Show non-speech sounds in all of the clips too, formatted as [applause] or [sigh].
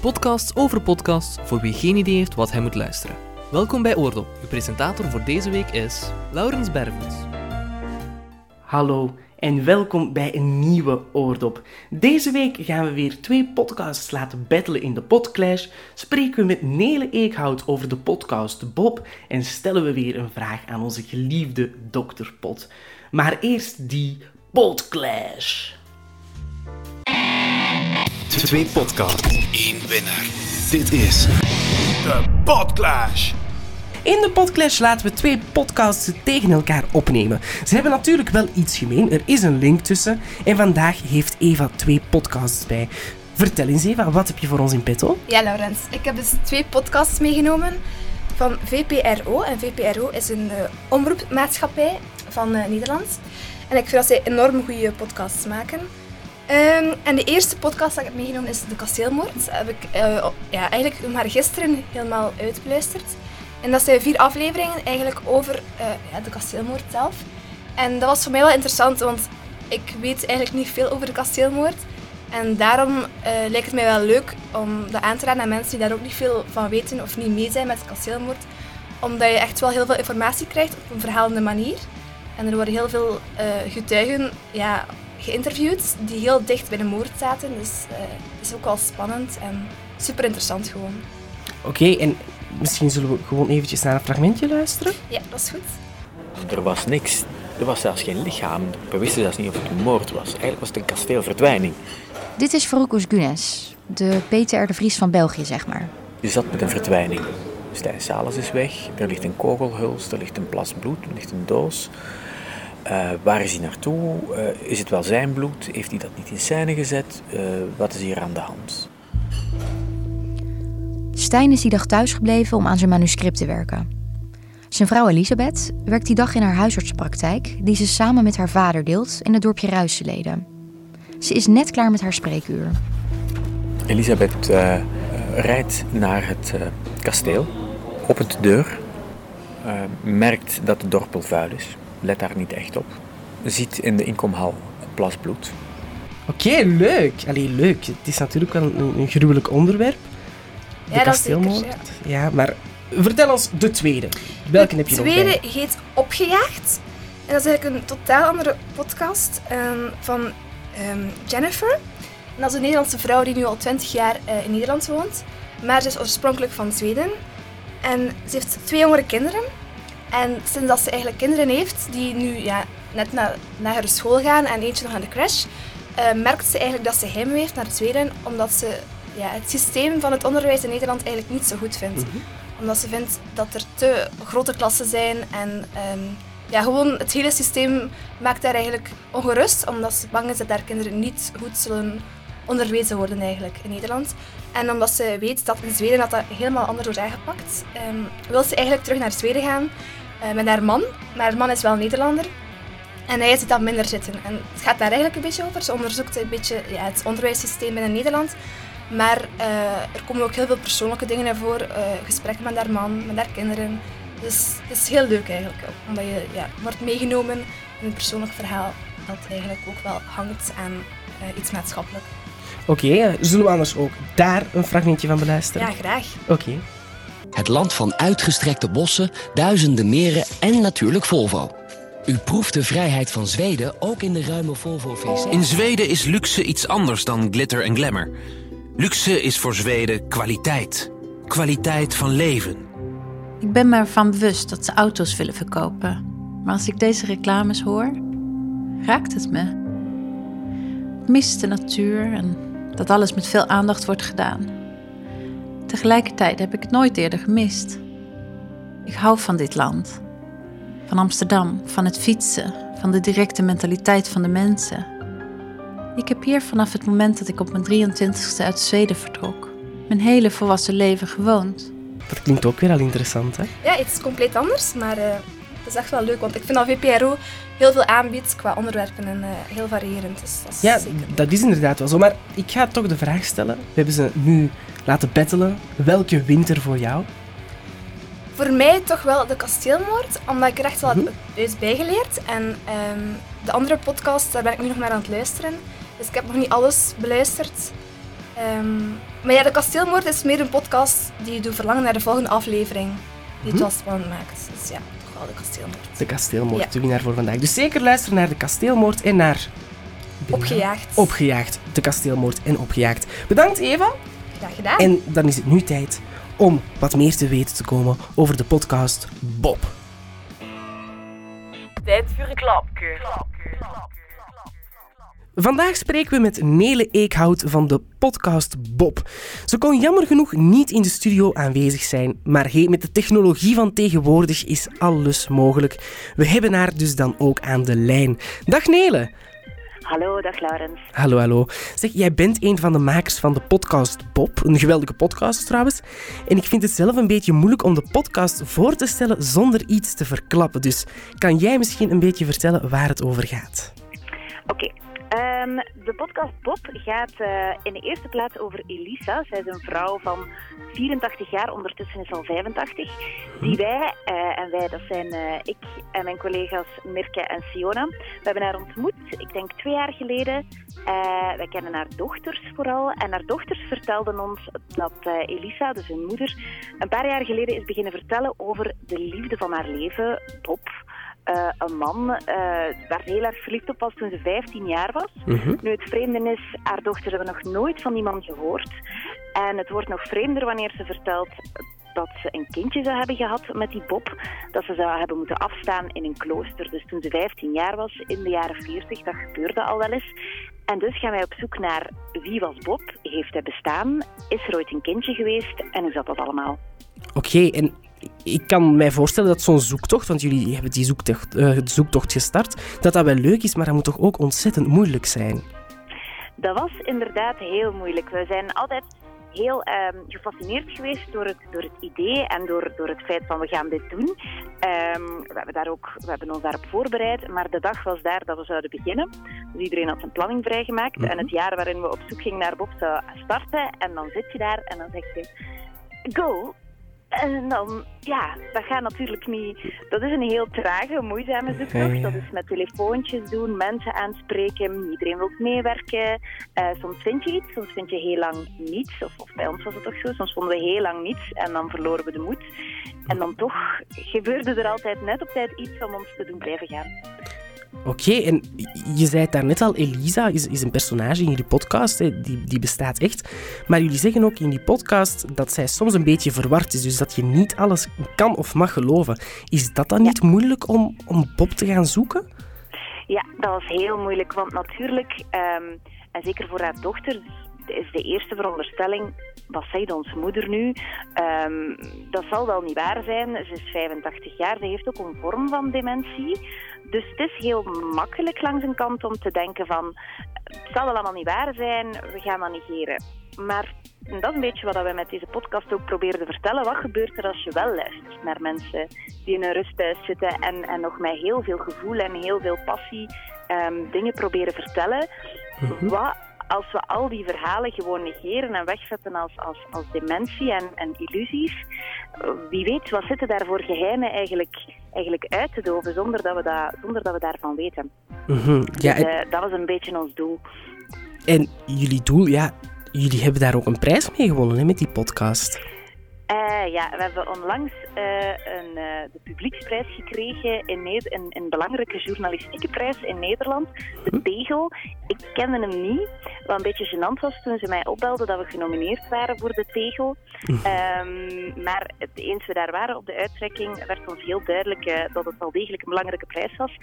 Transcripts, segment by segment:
podcast over podcasts voor wie geen idee heeft wat hij moet luisteren. Welkom bij Oordop. Uw presentator voor deze week is Laurens Bervens. Hallo en welkom bij een nieuwe Oordop. Deze week gaan we weer twee podcasts laten battelen in de Podclash, spreken we met Nele Eekhout over de podcast Bob en stellen we weer een vraag aan onze geliefde Dr. Pot. Maar eerst die Podclash. Twee podcasts, één winnaar. Dit is de Podclash. In de Podclash laten we twee podcasts tegen elkaar opnemen. Ze hebben natuurlijk wel iets gemeen, er is een link tussen. En vandaag heeft Eva twee podcasts bij. Vertel eens Eva, wat heb je voor ons in petto? Ja, Laurens. Ik heb dus twee podcasts meegenomen van VPRO. En VPRO is een uh, omroepmaatschappij van uh, Nederland. En ik vind dat zij enorm goede podcasts maken. Um, en de eerste podcast dat ik heb meegenomen is De Kasteelmoord. Dat heb ik uh, ja, eigenlijk maar gisteren helemaal uitbeluisterd. En dat zijn vier afleveringen eigenlijk over uh, ja, de kasteelmoord zelf. En dat was voor mij wel interessant, want ik weet eigenlijk niet veel over de kasteelmoord. En daarom uh, lijkt het mij wel leuk om dat aan te raden aan mensen die daar ook niet veel van weten of niet mee zijn met de kasteelmoord. Omdat je echt wel heel veel informatie krijgt op een verhalende manier. En er worden heel veel getuigen ja, geïnterviewd die heel dicht bij de moord zaten. Dus het is ook wel spannend en super interessant gewoon. Oké, okay, en misschien zullen we gewoon eventjes naar een fragmentje luisteren? Ja, dat is goed. Er was niks. Er was zelfs geen lichaam. We wisten zelfs niet of het een moord was. Eigenlijk was het een kasteelverdwijning. Dit is Farouk Gunes, de Peter de Vries van België, zeg maar. Je zat met een verdwijning. Stijn Salis is weg. Er ligt een kogelhuls, er ligt een plas bloed, er ligt een doos. Uh, waar is hij naartoe? Uh, is het wel zijn bloed? Heeft hij dat niet in scène gezet? Uh, wat is hier aan de hand? Stijn is die dag thuisgebleven om aan zijn manuscript te werken. Zijn vrouw Elisabeth werkt die dag in haar huisartsenpraktijk, die ze samen met haar vader deelt in het dorpje Ruiseleden. Ze is net klaar met haar spreekuur. Elisabeth rijdt naar het kasteel, opent de deur, merkt dat het dorpel vuil is, let daar niet echt op, ziet in de inkomhal een plas bloed. Oké, okay, leuk. Allee, leuk. Het is natuurlijk wel een, een gruwelijk onderwerp de ja, kasteelmoord. Ja. ja. maar vertel ons de tweede. Welke heb je nog De tweede heet Opgejaagd. En dat is eigenlijk een totaal andere podcast um, van um, Jennifer. En dat is een Nederlandse vrouw die nu al 20 jaar uh, in Nederland woont. Maar ze is oorspronkelijk van Zweden. En ze heeft twee jongere kinderen. En sinds dat ze eigenlijk kinderen heeft, die nu ja, net naar, naar haar school gaan en eentje nog naar de crash, uh, merkt ze eigenlijk dat ze heimwee heeft naar Zweden, omdat ze ja, het systeem van het onderwijs in Nederland eigenlijk niet zo goed vindt. Mm -hmm. Omdat ze vindt dat er te grote klassen zijn en um, ja, gewoon het hele systeem maakt haar eigenlijk ongerust, omdat ze bang is dat haar kinderen niet goed zullen onderwezen worden eigenlijk in Nederland. En omdat ze weet dat in Zweden dat, dat helemaal anders wordt aangepakt, um, wil ze eigenlijk terug naar Zweden gaan met haar man. Maar haar man is wel Nederlander. En hij ziet dat minder zitten. En het gaat daar eigenlijk een beetje over. Ze onderzoekt een beetje ja, het onderwijssysteem in Nederland. Maar uh, er komen ook heel veel persoonlijke dingen naar voren. Uh, gesprekken met haar man, met haar kinderen. Dus het is heel leuk eigenlijk. Omdat je ja, wordt meegenomen in een persoonlijk verhaal dat eigenlijk ook wel hangt aan uh, iets maatschappelijk. Oké, okay, zullen we anders ook daar een fragmentje van beluisteren? Ja, graag. Oké. Okay. Het land van uitgestrekte bossen, duizenden meren en natuurlijk Volvo. U proeft de vrijheid van Zweden ook in de ruime Volvo VC. In Zweden is luxe iets anders dan glitter en glamour. Luxe is voor Zweden kwaliteit. Kwaliteit van leven. Ik ben me ervan bewust dat ze auto's willen verkopen. Maar als ik deze reclames hoor, raakt het me. Ik mis de natuur en dat alles met veel aandacht wordt gedaan. Tegelijkertijd heb ik het nooit eerder gemist. Ik hou van dit land. Van Amsterdam, van het fietsen, van de directe mentaliteit van de mensen. Ik heb hier vanaf het moment dat ik op mijn 23ste uit Zweden vertrok, mijn hele volwassen leven gewoond. Dat klinkt ook weer al interessant, hè? Ja, het is compleet anders, maar uh, het is echt wel leuk, want ik vind dat VPRO heel veel aanbiedt qua onderwerpen en uh, heel variërend. Dus dat is ja, zeker. dat is inderdaad wel zo. Maar ik ga toch de vraag stellen. We hebben ze nu laten battelen. Welke wint er voor jou? Voor mij toch wel de kasteelmoord, omdat ik er echt wel -hmm. heb bijgeleerd. En um, de andere podcast, daar ben ik nu nog naar aan het luisteren. Dus ik heb nog niet alles beluisterd. Ehm, maar ja, de kasteelmoord is meer een podcast die je doet verlangen naar de volgende aflevering. Die het wel spannend maakt. Dus ja, toch wel de kasteelmoord. De kasteelmoord, Ja. de winnaar voor vandaag. Dus zeker luisteren naar de kasteelmoord en naar... Opgejaagd. Opgejaagd. De kasteelmoord en opgejaagd. Bedankt Eva. Graag gedaan. En dan is het nu tijd om wat meer te weten te komen over de podcast Bob. Tijd voor een klapje. Vandaag spreken we met Nele Eekhout van de podcast Bob. Ze kon jammer genoeg niet in de studio aanwezig zijn, maar hey, met de technologie van tegenwoordig is alles mogelijk. We hebben haar dus dan ook aan de lijn. Dag Nele. Hallo, dag Laurens. Hallo, hallo. Zeg, jij bent een van de makers van de podcast Bob. Een geweldige podcast trouwens. En ik vind het zelf een beetje moeilijk om de podcast voor te stellen zonder iets te verklappen. Dus kan jij misschien een beetje vertellen waar het over gaat? Oké. Ehm, de podcast Bob gaat eh, in de eerste plaats over Elisa. Zij is een vrouw van 84 jaar, ondertussen is ze al 85. Die wij, eh, en wij dat zijn eh, ik en mijn collega's Mirke en Siona, we hebben haar ontmoet, ik denk twee jaar geleden. Wij kennen haar dochters vooral. En haar dochters vertelden ons dat Elisa, dus hun moeder, een paar jaar geleden is beginnen vertellen over de liefde van haar leven, Bob. Eh, een man eh, waar ze heel erg verliefd op was toen ze 15 jaar was. Nu, het vreemde is, haar dochters hebben nog nooit van die man gehoord. En het wordt nog vreemder wanneer ze vertelt dat ze een kindje zou hebben gehad met die Bob. Dat ze zou hebben moeten afstaan in een klooster. Dus toen ze 15 jaar was, in de jaren 40, dat gebeurde al wel eens. En dus gaan wij op zoek naar wie was Bob? Heeft hij bestaan? Is er ooit een kindje geweest? En hoe zat dat allemaal? Oké, en ik kan mij voorstellen dat zo'n zoektocht, want jullie hebben die zoektocht, eh, zoektocht gestart, dat dat wel leuk is, maar dat moet toch ook ontzettend moeilijk zijn? Dat was inderdaad heel moeilijk. We zijn altijd heel ehm, gefascineerd geweest door het, door het idee en door, door het feit van we gaan dit doen. Ehm, we, hebben daar ook, we hebben ons daarop voorbereid, maar de dag was daar dat we zouden beginnen. Dus iedereen had zijn planning vrijgemaakt en het jaar waarin we op zoek gingen naar Bob zou starten. En dan zit je daar en dan zeg je, go! En dan, ja, dat gaat natuurlijk niet. Dat is een heel trage, moeizame zoektocht. Ja. Dat is met telefoontjes doen, mensen aanspreken, iedereen wil meewerken. Eh, soms vind je iets, soms vind je heel lang niets. Of, of bij ons was het toch zo, soms vonden we heel lang niets en dan verloren we de moed. En dan toch gebeurde er altijd net op tijd iets om ons te doen blijven gaan. Oké, en je zei het daarnet al, Elisa is, is een personage in jullie podcast, hè, die, die bestaat echt. Maar jullie zeggen ook in die podcast dat zij soms een beetje verward is, dus dat je niet alles kan of mag geloven. Is dat dan niet moeilijk om, om Bob te gaan zoeken? Ja, dat was heel moeilijk, want natuurlijk, ehm, en zeker voor haar dochter, is de eerste veronderstelling, wat zegt ons moeder nu? Ehm, dat zal wel niet waar zijn. Ze is 85 jaar, ze heeft ook een vorm van dementie. Dus het is heel makkelijk langs een kant om te denken van, het zal wel allemaal niet waar zijn, we gaan dat negeren. Maar dat is een beetje wat we met deze podcast ook proberen te vertellen. Wat gebeurt er als je wel luistert naar mensen die in een rusthuis zitten en, en nog met heel veel gevoel en heel veel passie ehm, dingen proberen vertellen? Wat als we al die verhalen gewoon negeren en wegzetten als, als, als dementie en, en illusies? Wie weet, wat zitten daar voor geheimen eigenlijk, eigenlijk uit te doven zonder dat we, dat, zonder dat we daarvan weten? Mhm, Ja, Dus, en, eh, dat was een beetje ons doel. en jullie doel, ja, jullie hebben daar ook een prijs mee gewonnen hè, met die podcast. Eh, ja, we hebben onlangs eh, een, de publieksprijs gekregen, in een, een belangrijke journalistieke prijs in Nederland, de Tegel. Ik kende hem niet, wat een beetje gênant was toen ze mij opbelden dat we genomineerd waren voor de Tegel. [laughs] Ehm, maar het, eens we daar waren op de uittrekking, werd ons heel duidelijk eh, dat het wel degelijk een belangrijke prijs was.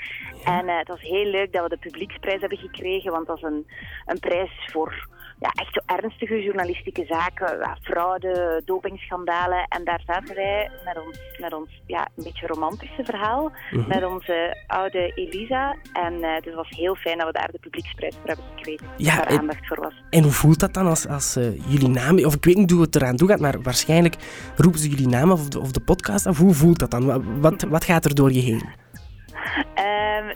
En eh, het was heel leuk dat we de publieksprijs hebben gekregen, want dat is een, een prijs voor ja, echt zo ernstige journalistieke zaken, ja, fraude, dopingschandalen. En daar zaten wij met ons, met ons ja, een beetje romantische verhaal, Mhm. met onze oude Elisa. En eh, dus het was heel fijn dat we daar de publieksprijs voor hebben gekregen, Ja, daar en- aandacht voor was. En hoe voelt dat dan als, als eh, jullie naam, of ik weet niet hoe het eraan toe gaat, maar waarschijnlijk roepen ze jullie naam of de, of de podcast af. Hoe voelt dat dan? Wat, wat, wat gaat er door je heen?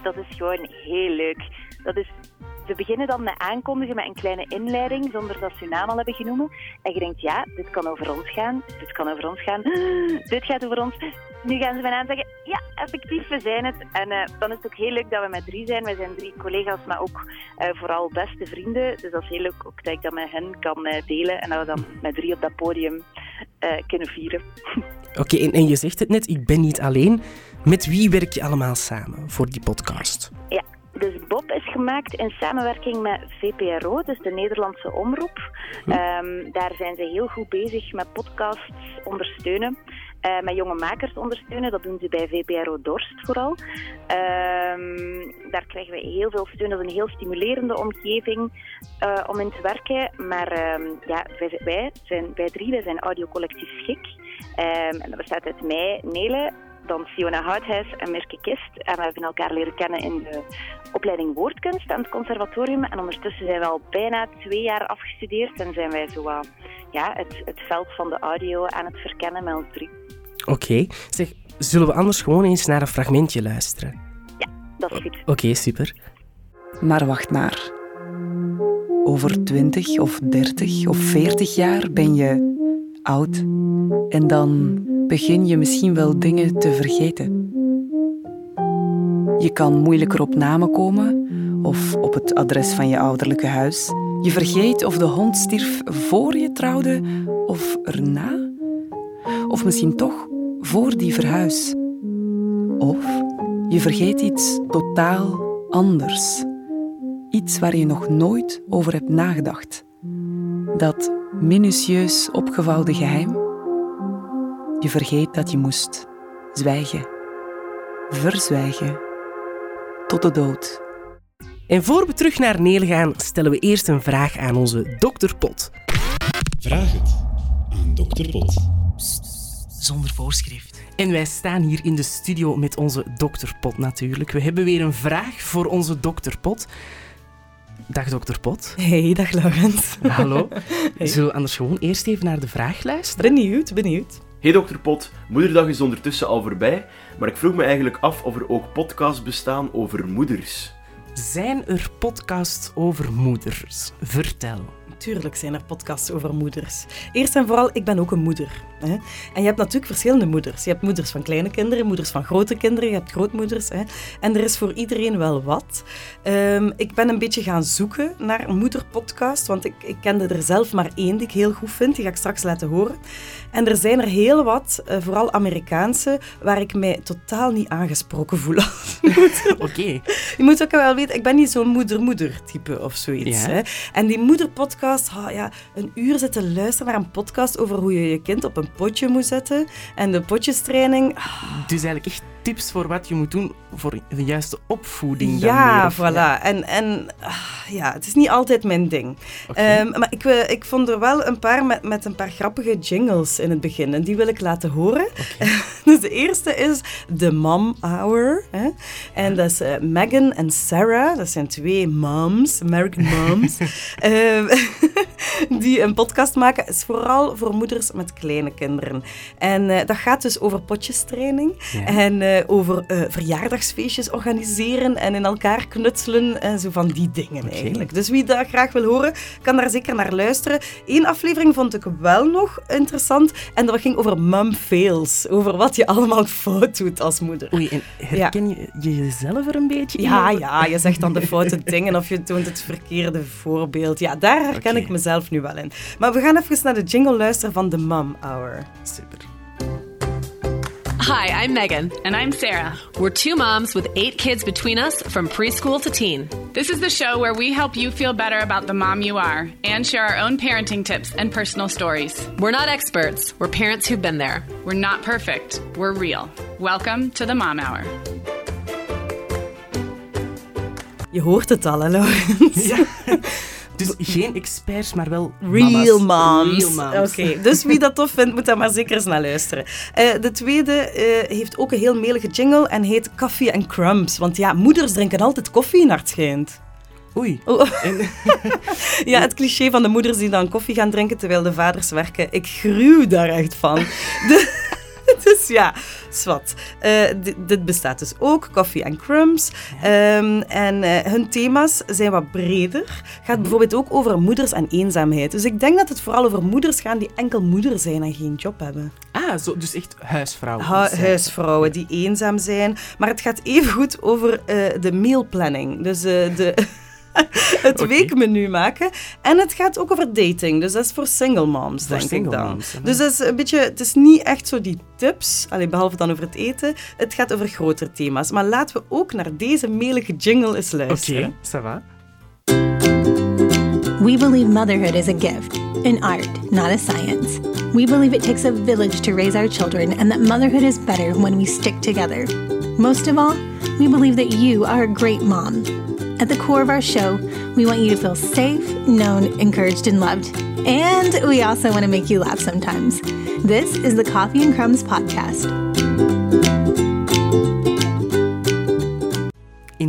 Dat is gewoon heel leuk. Dat is ze beginnen dan met aankondigen met een kleine inleiding, zonder dat ze hun naam al hebben genoemd. En je denkt, ja, dit kan over ons gaan, dit kan over ons gaan, [gasps] dit gaat over ons. Nu gaan ze bijna zeggen, ja, effectief, we zijn het. En uh, dan is het ook heel leuk dat we met drie zijn. Wij zijn drie collega's, maar ook uh, vooral beste vrienden. Dus dat is heel leuk ook dat ik dat met hen kan uh, delen. En dat we dan met drie op dat podium kunnen vieren. [laughs] Oké, en je zegt het net, ik ben niet alleen. Met wie werk je allemaal samen voor die podcast? Ja, dus Bob is gemaakt in samenwerking met VPRO, dus de Nederlandse Omroep. Hm. Um, daar zijn ze heel goed bezig met podcasts ondersteunen. Uh, met jonge makers ondersteunen. Dat doen ze bij VPRO Dorst vooral. Um, daar krijgen we heel veel steun. Dat is een heel stimulerende omgeving uh, om in te werken. Maar um, ja, wij, wij, zijn, wij drie wij zijn audiocollectief Schik. en dat bestaat uit mij, Nele, dan Fiona Houthuis en Mirke Kist. En we hebben elkaar leren kennen in de opleiding woordkunst aan het conservatorium. En ondertussen zijn we al bijna twee jaar afgestudeerd en zijn wij zo ja, het, het veld van de audio aan het verkennen met ons drie. Oké. Zeg, zullen we anders gewoon eens naar een fragmentje luisteren? Ja, dat is goed. Oké, super. Maar wacht maar. Over 20 of 30 of 40 jaar ben je oud en dan begin je misschien wel dingen te vergeten. Je kan moeilijker op namen komen of op het adres van je ouderlijke huis. Je vergeet of de hond stierf voor je trouwde of erna. Of misschien toch voor die verhuis. Of je vergeet iets totaal anders. Iets waar je nog nooit over hebt nagedacht. Dat minutieus opgevouwen geheim. Je vergeet dat je moest zwijgen. Verzwijgen. Tot de dood. En voor we terug naar Neel gaan, stellen we eerst een vraag aan onze dokter Pot. Vraag het aan dokter Pot. zonder voorschrift. En wij staan hier in de studio met onze dokter Pot natuurlijk. We hebben weer een vraag voor onze dokter Pot. Dag dokter Pot. Hey, dag Laurens. Hallo. [laughs] Hey. Zullen we anders gewoon eerst even naar de vraag luisteren? Benieuwd, benieuwd. Hey dokter Pot, Moederdag is ondertussen al voorbij, maar ik vroeg me eigenlijk af of er ook podcasts bestaan over moeders. Zijn er podcasts over moeders? Vertel. Tuurlijk zijn er podcasts over moeders. Eerst en vooral, ik ben ook een moeder. Hè? En je hebt natuurlijk verschillende moeders. Je hebt moeders van kleine kinderen, moeders van grote kinderen, je hebt grootmoeders. Hè? En er is voor iedereen wel wat. Um, ik ben een beetje gaan zoeken naar een moederpodcast, want ik, ik kende er zelf maar één die ik heel goed vind. Die ga ik straks laten horen. En er zijn er heel wat, uh, vooral Amerikaanse, waar ik mij totaal niet aangesproken voel. [laughs] [laughs] Oké. Okay. Je moet ook wel weten, ik ben niet zo'n moeder-moeder type of zoiets. Ja. Hè? En die moederpodcast, ja, een uur zitten luisteren naar een podcast over hoe je je kind op een potje moet zetten. En de potjestraining. Oh. Dus eigenlijk echt tips voor wat je moet doen voor de juiste opvoeding. Ja, dan voilà. Ja. En, en uh, ja, het is niet altijd mijn ding. Okay. Um, maar ik, uh, ik vond er wel een paar met, met een paar grappige jingles in het begin. En die wil ik laten horen. Okay. [laughs] dus de eerste is The Mom Hour. Hè? En dat is uh, Megan en Sarah. Dat zijn twee moms, American moms. um, [laughs] [laughs] die een podcast maken. is vooral voor moeders met kleine kinderen. En uh, dat gaat dus over potjestraining. Ja. En uh, over uh, verjaardagsfeestjes organiseren en in elkaar knutselen en zo van die dingen okay. eigenlijk. Dus wie dat graag wil horen, kan daar zeker naar luisteren. Eén aflevering vond ik wel nog interessant en dat ging over mum fails. Over wat je allemaal [laughs] fout doet als moeder. Oei, en herken ja. je jezelf er een beetje ja, in? Ja, je zegt dan de foute [laughs] dingen of je toont het verkeerde voorbeeld. Ja, daar herken okay. ik mezelf nu wel in. Maar we gaan even naar de jingle luisteren van The Mum Hour. Super. Hi, I'm Megan. And I'm Sarah. We're two moms with eight kids between us from preschool to teen. This is the show where we help you feel better about the mom you are and share our own parenting tips and personal stories. We're not experts, we're parents who've been there. We're not perfect, we're real. Welcome to the Mom Hour. Je hoort het al, hè, Laurens? Ja. Dus geen experts, maar wel Real moms. Oké, okay. dus wie dat tof vindt, moet daar maar zeker eens naar luisteren. Uh, de tweede uh, heeft ook een heel melige jingle en heet Coffee and Crumbs. Want ja, moeders drinken altijd koffie naar het schijnt. Oei. Oh. [laughs] [laughs] ja, het cliché van de moeders die dan koffie gaan drinken terwijl de vaders werken. Ik gruw daar echt van. De, [laughs] dus ja, zwart. Uh, dit bestaat dus ook, Coffee and Crumbs. Um, en uh, hun thema's zijn wat breder. Gaat Mhm. bijvoorbeeld ook over moeders en eenzaamheid. Dus ik denk dat het vooral over moeders gaat die enkel moeder zijn en geen job hebben. Ah, zo, dus echt huisvrouwen. Ha- eh, huisvrouwen die eenzaam zijn. Maar het gaat even goed over uh, de meal planning. Dus de... [laughs] het okay. weekmenu maken. En het gaat ook over dating. Dus dat is voor single moms, voor denk single ik dan. Moms, dus dat is een beetje... Het is niet echt zo die tips, alleen behalve dan over het eten. Het gaat over grotere thema's. Maar laten we ook naar deze melige jingle eens luisteren. Oké, okay, ça va. We believe motherhood is a gift, an art, not a science. We believe it takes a village to raise our children and that motherhood is better when we stick together. Most of all, we believe that you are a great mom. At the core of our show, we want you to feel safe, known, encouraged, and loved. And we also want to make you laugh sometimes. This is the Coffee and Crumbs podcast.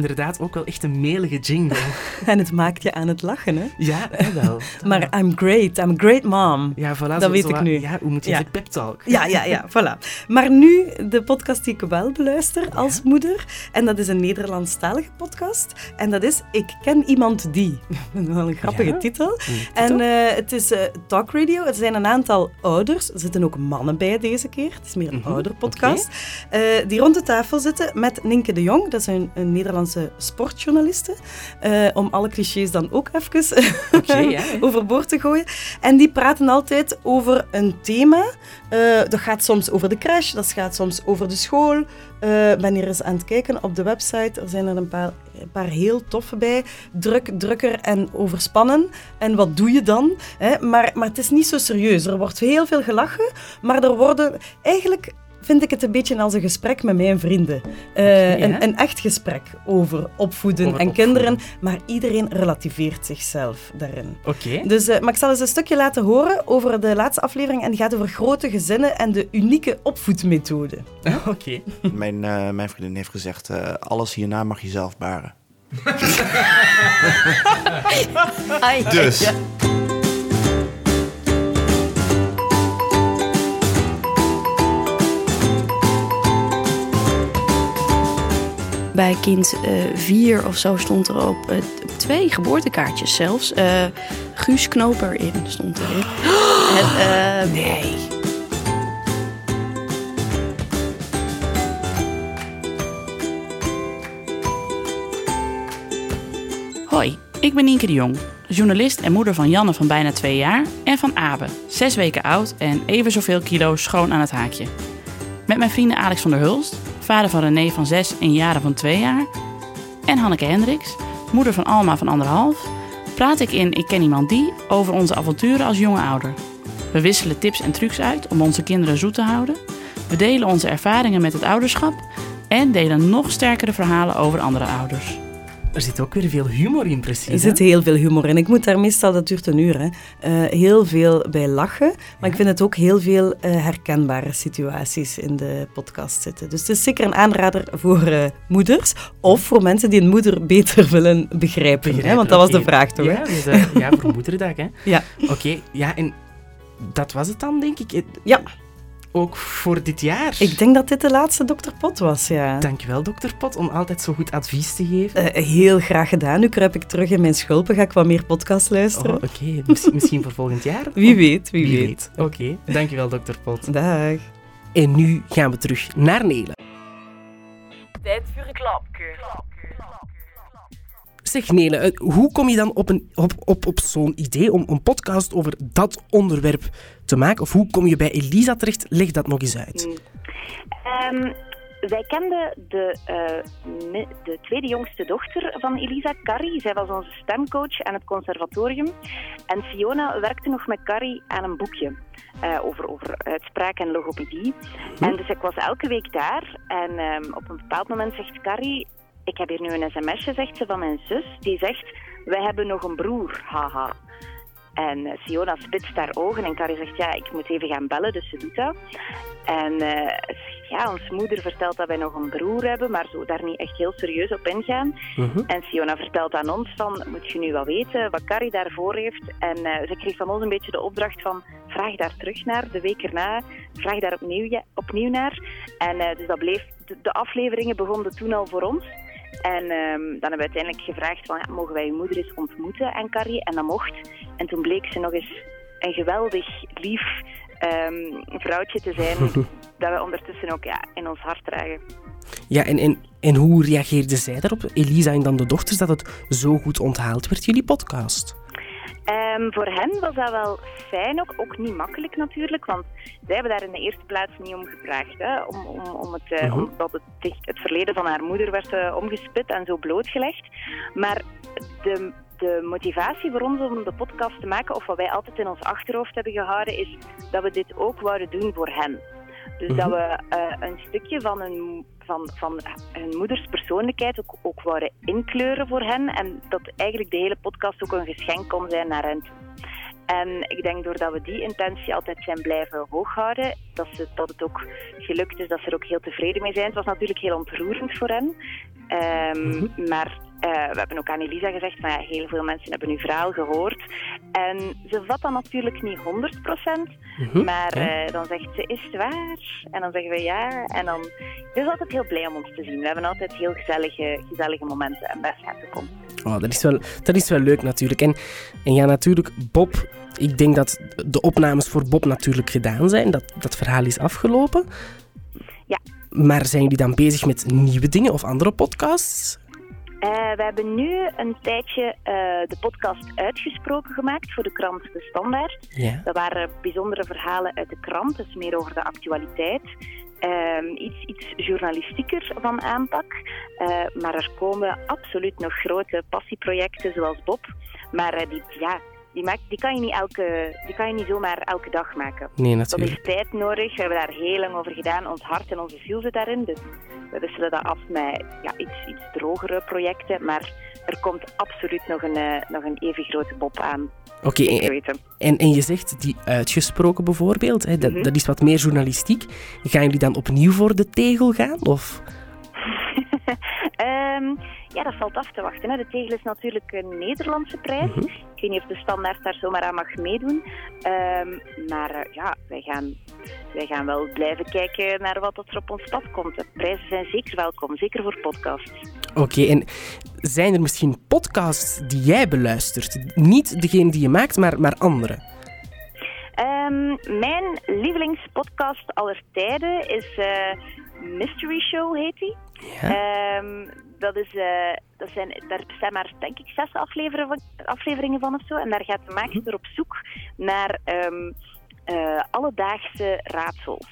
Inderdaad, ook wel echt een melige jingle. [laughs] En het maakt je aan het lachen, hè? Ja, wel. [laughs] maar I'm great, I'm a great mom. Ja, voilà. Dat zo, weet ik nu. Ja, hoe moet je ja. zeggen? Pep talk. Ja, ja, ja, [laughs] voilà. Maar nu de podcast die ik wel beluister als ja. moeder. En dat is een Nederlandstalige podcast. En dat is Ik ken iemand die. wel een grappige ja? titel. En uh, het is uh, talk radio. Er zijn een aantal ouders. Er zitten ook mannen bij deze keer. Het is meer een mm -hmm. ouderpodcast. Okay. Uh, die rond de tafel zitten met Ninke de Jong. Dat is een, een Nederlandse sportjournaliste. Uh, om alle clichés dan ook even [laughs] okay, ja. overboord te gooien. En die praten altijd over een thema. Uh, dat gaat soms over de crash, dat gaat soms over de school. Ik uh, ben hier eens aan het kijken op de website. Er zijn er een paar, een paar heel toffe bij. Druk, drukker en overspannen. En wat doe je dan? Hè? Maar, maar het is niet zo serieus. Er wordt heel veel gelachen, maar er worden eigenlijk vind ik het een beetje als een gesprek met mijn vrienden. Uh, okay, een, een, echt gesprek over opvoeden over en opvoeden. kinderen, maar iedereen relativeert zichzelf daarin. Okay. Dus, uh, maar ik zal eens een stukje laten horen over de laatste aflevering en die gaat over grote gezinnen en de unieke opvoedmethode. [laughs] Oké. Okay. Mijn, uh, mijn vriendin heeft gezegd, alles hierna mag je zelf baren. [laughs] dus... Ja. Bij kind uh, vier of zo stond er op uh, twee geboortekaartjes zelfs. Uh, Guus Knoper in stond erin. [gasps] en, nee. Hoi, ik ben Nienke de Jong, journalist en moeder van Janne van bijna twee jaar en van Abe, zes weken oud en even zoveel kilo schoon aan het haakje. Met mijn vrienden Alex van der Hulst, vader van René van 6 en Jaren van 2 jaar. En Hanneke Hendricks, moeder van Alma van anderhalf, praat ik in Ik ken iemand die over onze avonturen als jonge ouder. We wisselen tips en trucs uit om onze kinderen zoet te houden. We delen onze ervaringen met het ouderschap en delen nog sterkere verhalen over andere ouders. Er zit ook weer veel humor in, precies. Er zit heel veel humor in. Ik moet daar meestal, dat duurt een uur, hè, uh, heel veel bij lachen. Maar ja. ik vind het ook heel veel uh, herkenbare situaties in de podcast zitten. Dus het is zeker een aanrader voor uh, moeders of voor mensen die een moeder beter willen begrijpen. hè, want dat was de vraag toch? Ja, dus, ja voor moederdag. Hè? [laughs] ja. Oké, okay, ja, en dat was het dan, denk ik. Ja. Ook voor dit jaar. Ik denk dat dit de laatste Dr. Pot was, ja. Dankjewel, Dr. Pot, om altijd zo goed advies te geven. Uh, heel graag gedaan. Nu kruip ik terug in mijn schulpen. Ga ik wat meer podcast luisteren. Oh, Oké, okay. misschien, [laughs] misschien voor volgend jaar? Wie weet, wie, wie weet. weet. Oké, okay. dankjewel, Dr. Pot. Dag. En nu gaan we terug naar Nele. Tijd voor een klapje. Zeg Nele, hoe kom je dan op, een, op, op, op zo'n idee om een podcast over dat onderwerp te maken? Of hoe kom je bij Elisa terecht? Leg dat nog eens uit. Um, wij kenden de, uh, de tweede jongste dochter van Elisa, Carrie. Zij was onze stemcoach aan het conservatorium. En Fiona werkte nog met Carrie aan een boekje. Uh, over, over uitspraak en logopedie. Hm. En dus ik was elke week daar. En um, op een bepaald moment zegt Carrie... Ik heb hier nu een sms'je, zegt ze, van mijn zus. Die zegt, wij hebben nog een broer, haha. En uh, Siona spitst haar ogen en Carrie zegt, ja, ik moet even gaan bellen, dus ze doet dat. En uh, ja, onze moeder vertelt dat wij nog een broer hebben, maar zo daar niet echt heel serieus op ingaan. Mhm. En Siona vertelt aan ons van, moet je nu wel weten wat Carrie daarvoor heeft. En uh, ze kreeg van ons een beetje de opdracht van, vraag daar terug naar, de week erna, vraag daar opnieuw, ja, opnieuw naar. En dus dat bleef, de, de, afleveringen begonnen toen al voor ons. En um, dan hebben we uiteindelijk gevraagd van, ja, mogen wij je moeder eens ontmoeten en Carrie? En dat mocht. En toen bleek ze nog eens een geweldig lief um, vrouwtje te zijn, [laughs] dat we ondertussen ook ja, in ons hart dragen. Ja, en, en, en hoe reageerde zij daarop, Elisa en dan de dochters, dat het zo goed onthaald werd, jullie podcast? Um, voor hen was dat wel fijn, ook, ook niet makkelijk natuurlijk, want zij hebben daar in de eerste plaats niet om gevraagd. Hè, om, om, om het, uh, Mhm. Omdat het, het verleden van haar moeder werd uh, omgespit en zo blootgelegd. Maar de, de motivatie voor ons om de podcast te maken, of wat wij altijd in ons achterhoofd hebben gehouden, is dat we dit ook wouden doen voor hen. Dus Mhm. dat we uh, een stukje van hun, van, van hun moeders persoonlijkheid ook, ook wouden inkleuren voor hen. En dat eigenlijk de hele podcast ook een geschenk kon zijn naar hen. En ik denk doordat we die intentie altijd zijn blijven hooghouden, dat, ze, dat het ook gelukt is, dat ze er ook heel tevreden mee zijn. Het was natuurlijk heel ontroerend voor hen. Um, mm-hmm. Maar uh, we hebben ook aan Elisa gezegd van ja, heel veel mensen hebben uw verhaal gehoord. En ze vat dat natuurlijk niet 100%, mm-hmm. maar uh, dan zegt ze, is het waar? En dan zeggen we ja. En dan het is altijd heel blij om ons te zien. We hebben altijd heel gezellige, gezellige momenten en best gaat komen. Oh, dat, is wel, dat is wel leuk natuurlijk. En, en ja, natuurlijk, Bob, ik denk dat de opnames voor Bob natuurlijk gedaan zijn. Dat, dat verhaal is afgelopen. Ja. Maar zijn jullie dan bezig met nieuwe dingen of andere podcasts? Uh, we hebben nu een tijdje uh, de podcast Uitgesproken gemaakt voor de krant De Standaard. Ja. Dat waren bijzondere verhalen uit de krant, dus meer over de actualiteit. Um, iets, iets journalistieker van aanpak. Uh, maar er komen absoluut nog grote passieprojecten zoals Bob. Maar die, ja, die, maakt, die, kan je niet elke, die kan je niet zomaar elke dag maken. Nee, natuurlijk. Dat is tijd nodig. We hebben daar heel lang over gedaan. Ons hart en onze ziel zit daarin. Dus we wisselen dat af met ja, iets, iets drogere projecten. Maar er komt absoluut nog een, uh, nog een even grote Bob aan. Oké, okay, en, en, en, je zegt die uitgesproken bijvoorbeeld, hè, dat, mm-hmm. dat is wat meer journalistiek. Gaan jullie dan opnieuw voor de tegel gaan? Of? um, [laughs] ja, dat valt af te wachten. Hè. De tegel is natuurlijk een Nederlandse prijs. Mhm. Ik weet niet of de standaard daar zomaar aan mag meedoen. Um, maar uh, ja, wij gaan, wij gaan wel blijven kijken naar wat er op ons pad komt. De prijzen zijn zeker welkom, zeker voor podcasts. Oké, okay, en zijn er misschien podcasts die jij beluistert? Niet degene die je maakt, maar, maar andere? Um, mijn lievelingspodcast aller tijden is uh, Mystery Show, heet die. Ja. Um, dat is, uh, dat zijn, daar bestaan maar, denk ik, zes afleveringen van, afleveringen van of zo. En daar gaat de maakster op zoek naar um, uh, alledaagse raadsels.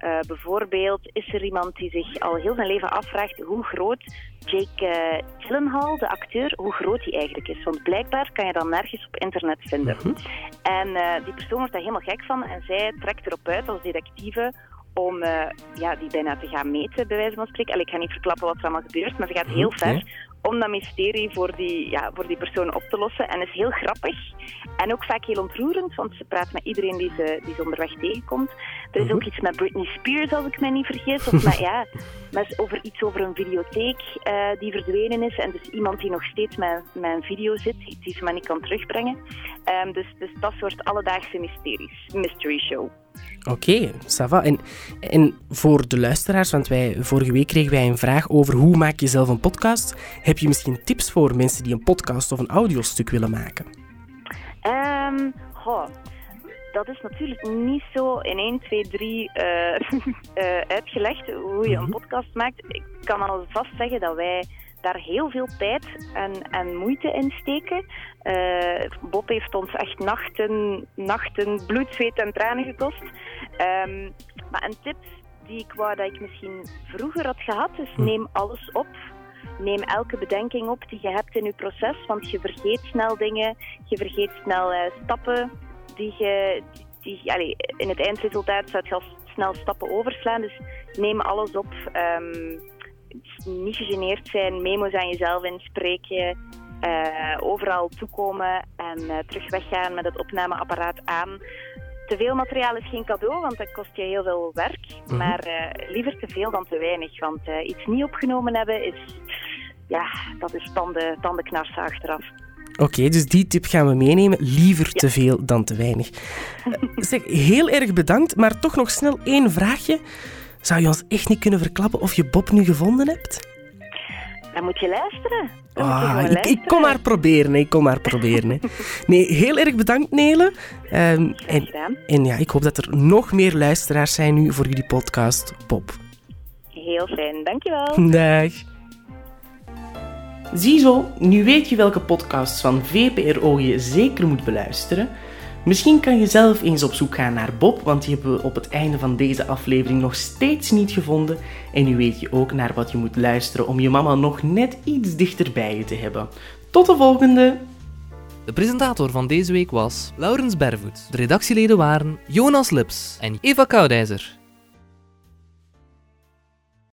Uh, bijvoorbeeld is er iemand die zich al heel zijn leven afvraagt hoe groot Jake Gyllenhaal, de acteur, hoe groot hij eigenlijk is. Want blijkbaar kan je dat nergens op internet vinden. Mhm. En uh, die persoon wordt daar helemaal gek van en zij trekt erop uit als detectieve om uh, ja, die bijna te gaan meten, bij wijze van spreken. Allee, ik ga niet verklappen wat er allemaal gebeurt, maar ze gaat heel ver om dat mysterie voor die, ja, voor die persoon op te lossen. En is heel grappig en ook vaak heel ontroerend, want ze praat met iedereen die ze, die ze onderweg tegenkomt. Er is ook iets met Britney Spears, als ik mij niet vergis. Of met, [laughs] ja, met over iets over een videotheek uh, die verdwenen is. En dus iemand die nog steeds met, met een video zit, die ze maar niet kan terugbrengen. Um, dus, dus dat soort alledaagse mysteries. Mystery show. Oké, okay, ça va. En, en voor de luisteraars, want wij, vorige week kregen wij een vraag over hoe maak je zelf een podcast. Heb je misschien tips voor mensen die een podcast of een audiostuk willen maken? Um, goh, dat is natuurlijk niet zo in 1, 2, 3 uh, uh, uitgelegd hoe je een podcast maakt. Ik kan alvast zeggen dat wij daar heel veel tijd en, en moeite in steken. Uh, Bob heeft ons echt nachten, nachten bloed, zweet en tranen gekost. Um, maar een tip die ik wou dat ik misschien vroeger had gehad, is neem alles op. Neem elke bedenking op die je hebt in je proces, want je vergeet snel dingen, je vergeet snel uh, stappen die je... Die, allee, in het eindresultaat zou je al snel stappen overslaan, dus neem alles op. Um, niet gegeneerd zijn, memo's aan jezelf inspreken. eh, overal toekomen en uh, terug weggaan met het opnameapparaat aan. Te veel materiaal is geen cadeau, want dat kost je heel veel werk. Mhm. Maar eh, liever te veel dan te weinig. Want iets niet opgenomen hebben is, ja, dat is tanden, tandenknarsen achteraf. Oké, dus die tip gaan we meenemen. Liever te veel dan te weinig. zeg, heel erg bedankt, maar toch nog snel één vraagje. Zou je ons echt niet kunnen verklappen of je Bob nu gevonden hebt? Dan moet je luisteren. Ah, ik, ik, kom maar proberen, ik kom maar proberen. Hè. [laughs] Nee, heel erg bedankt Nele. Um, en, en ja, ik hoop dat er nog meer luisteraars zijn nu voor jullie podcast Bob. Heel fijn, dankjewel. [laughs] Dag. Ziezo, nu weet je welke podcasts van VPRO je zeker moet beluisteren. Misschien kan je zelf eens op zoek gaan naar Bob, want die hebben we op het einde van deze aflevering nog steeds niet gevonden. En nu weet je ook naar wat je moet luisteren om je mama nog net iets dichter bij je te hebben. Tot de volgende! De presentator van deze week was Laurens Bervoet. De redactieleden waren Jonas Lips en Eva Koudijzer.